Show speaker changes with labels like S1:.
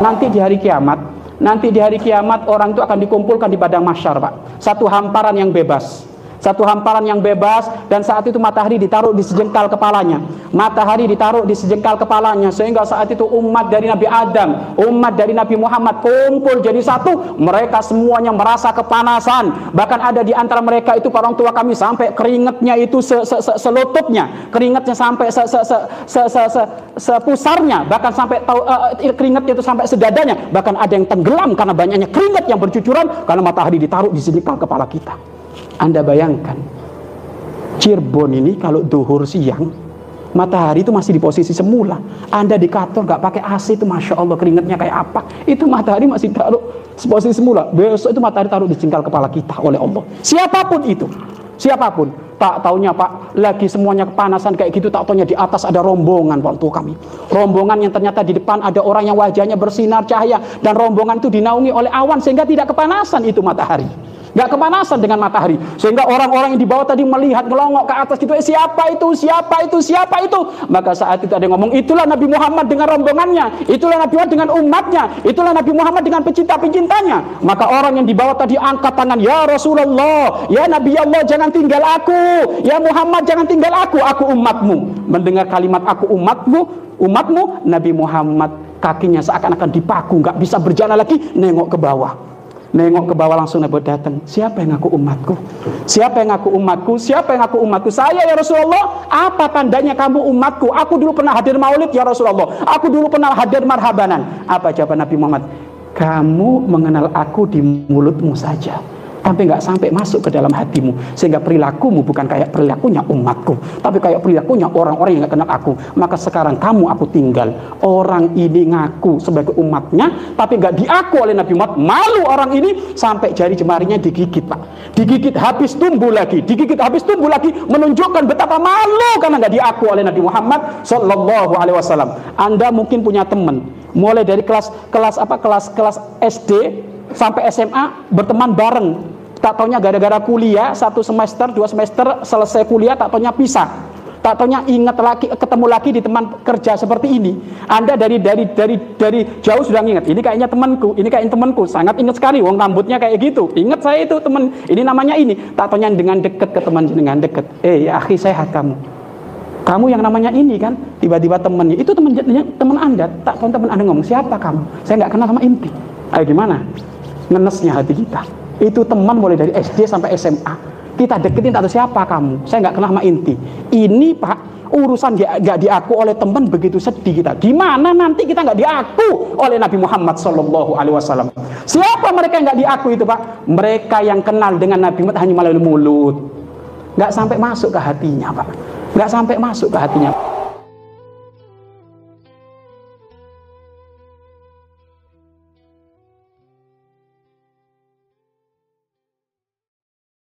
S1: Nanti di hari kiamat, nanti di hari kiamat orang itu akan dikumpulkan di padang masyar, Pak. Satu hamparan yang bebas satu hamparan yang bebas dan saat itu matahari ditaruh di sejengkal kepalanya. Matahari ditaruh di sejengkal kepalanya sehingga saat itu umat dari Nabi Adam umat dari Nabi Muhammad kumpul jadi satu. Mereka semuanya merasa kepanasan. Bahkan ada di antara mereka itu orang tua kami sampai keringatnya itu se -se -se selutupnya. Keringatnya sampai se -se -se -se -se -se sepusarnya. Bahkan sampai tahu uh, keringatnya itu sampai sedadanya. Bahkan ada yang tenggelam karena banyaknya keringat yang bercucuran karena matahari ditaruh di sejengkal kepala kita anda bayangkan, Cirebon ini kalau duhur siang, matahari itu masih di posisi semula. Anda di kantor nggak pakai AC itu, masya Allah keringetnya kayak apa? Itu matahari masih taruh posisi semula. Besok itu matahari taruh di jengkal kepala kita oleh Allah. Siapa pun itu, siapa pun. Tak taunya Pak, lagi semuanya kepanasan kayak gitu, tak taunya di atas ada rombongan waktu kami. Rombongan yang ternyata di depan ada orang yang wajahnya bersinar cahaya dan rombongan itu dinaungi oleh awan sehingga tidak kepanasan itu matahari nggak kepanasan dengan matahari. Sehingga orang-orang yang di bawah tadi melihat melongok ke atas gitu eh, siapa itu? Siapa itu? Siapa itu? Maka saat itu ada yang ngomong itulah Nabi Muhammad dengan rombongannya. Itulah Nabi Muhammad dengan umatnya. Itulah Nabi Muhammad dengan pecinta-pecintanya maka orang yang di bawah tadi angkat tangan ya Rasulullah ya Nabi Allah jangan tinggal aku. Ya Muhammad jangan tinggal aku. Aku umatmu. Mendengar kalimat aku umatmu umatmu Nabi Muhammad kakinya seakan-akan dipaku nggak bisa berjalan lagi nengok ke bawah Nengok ke bawah langsung Nabi datang. Siapa yang ngaku umatku? Siapa yang ngaku umatku? Siapa yang ngaku umatku? Saya ya Rasulullah. Apa tandanya kamu umatku? Aku dulu pernah hadir maulid ya Rasulullah. Aku dulu pernah hadir marhabanan. Apa jawaban Nabi Muhammad? Kamu mengenal aku di mulutmu saja tapi nggak sampai masuk ke dalam hatimu. Sehingga perilakumu bukan kayak perilakunya umatku tapi kayak perilakunya orang-orang yang nggak kenal aku. Maka sekarang kamu aku tinggal. Orang ini ngaku sebagai umatnya tapi nggak diaku oleh Nabi Muhammad. Malu orang ini sampai jari jemarinya digigit pak. Digigit habis tumbuh lagi digigit habis tumbuh lagi menunjukkan betapa malu karena nggak diaku oleh Nabi Muhammad Shallallahu Alaihi Wasallam. Anda mungkin punya teman mulai dari kelas kelas apa kelas kelas SD sampai SMA berteman bareng tak taunya gara-gara kuliah satu semester dua semester selesai kuliah tak taunya pisah. Tak taunya ingat lagi ketemu lagi di teman kerja seperti ini. Anda dari dari dari dari jauh sudah ingat ini kayaknya temanku ini kayaknya temanku. Sangat ingat sekali wong rambutnya kayak gitu. Ingat saya itu teman ini namanya ini. Tak taunya dengan deket ke teman dengan deket. Eh ya akhi sehat kamu. Kamu yang namanya ini kan? Tiba-tiba temannya itu teman teman anda. Tak tahu teman anda ngomong siapa kamu? Saya nggak kenal sama inti ayo gimana? Ngenesnya hati kita itu teman mulai dari SD sampai SMA kita deketin atau siapa kamu. Saya nggak kenal sama inti. Ini pak urusan nggak diaku oleh teman begitu sedih kita. Gimana nanti kita nggak diaku oleh Nabi Muhammad Shallallahu Alaihi Wasallam? Siapa mereka yang nggak diaku itu pak? Mereka yang kenal dengan Nabi Muhammad hanya melalui mulut. Nggak sampai masuk ke hatinya pak. Nggak sampai masuk ke hatinya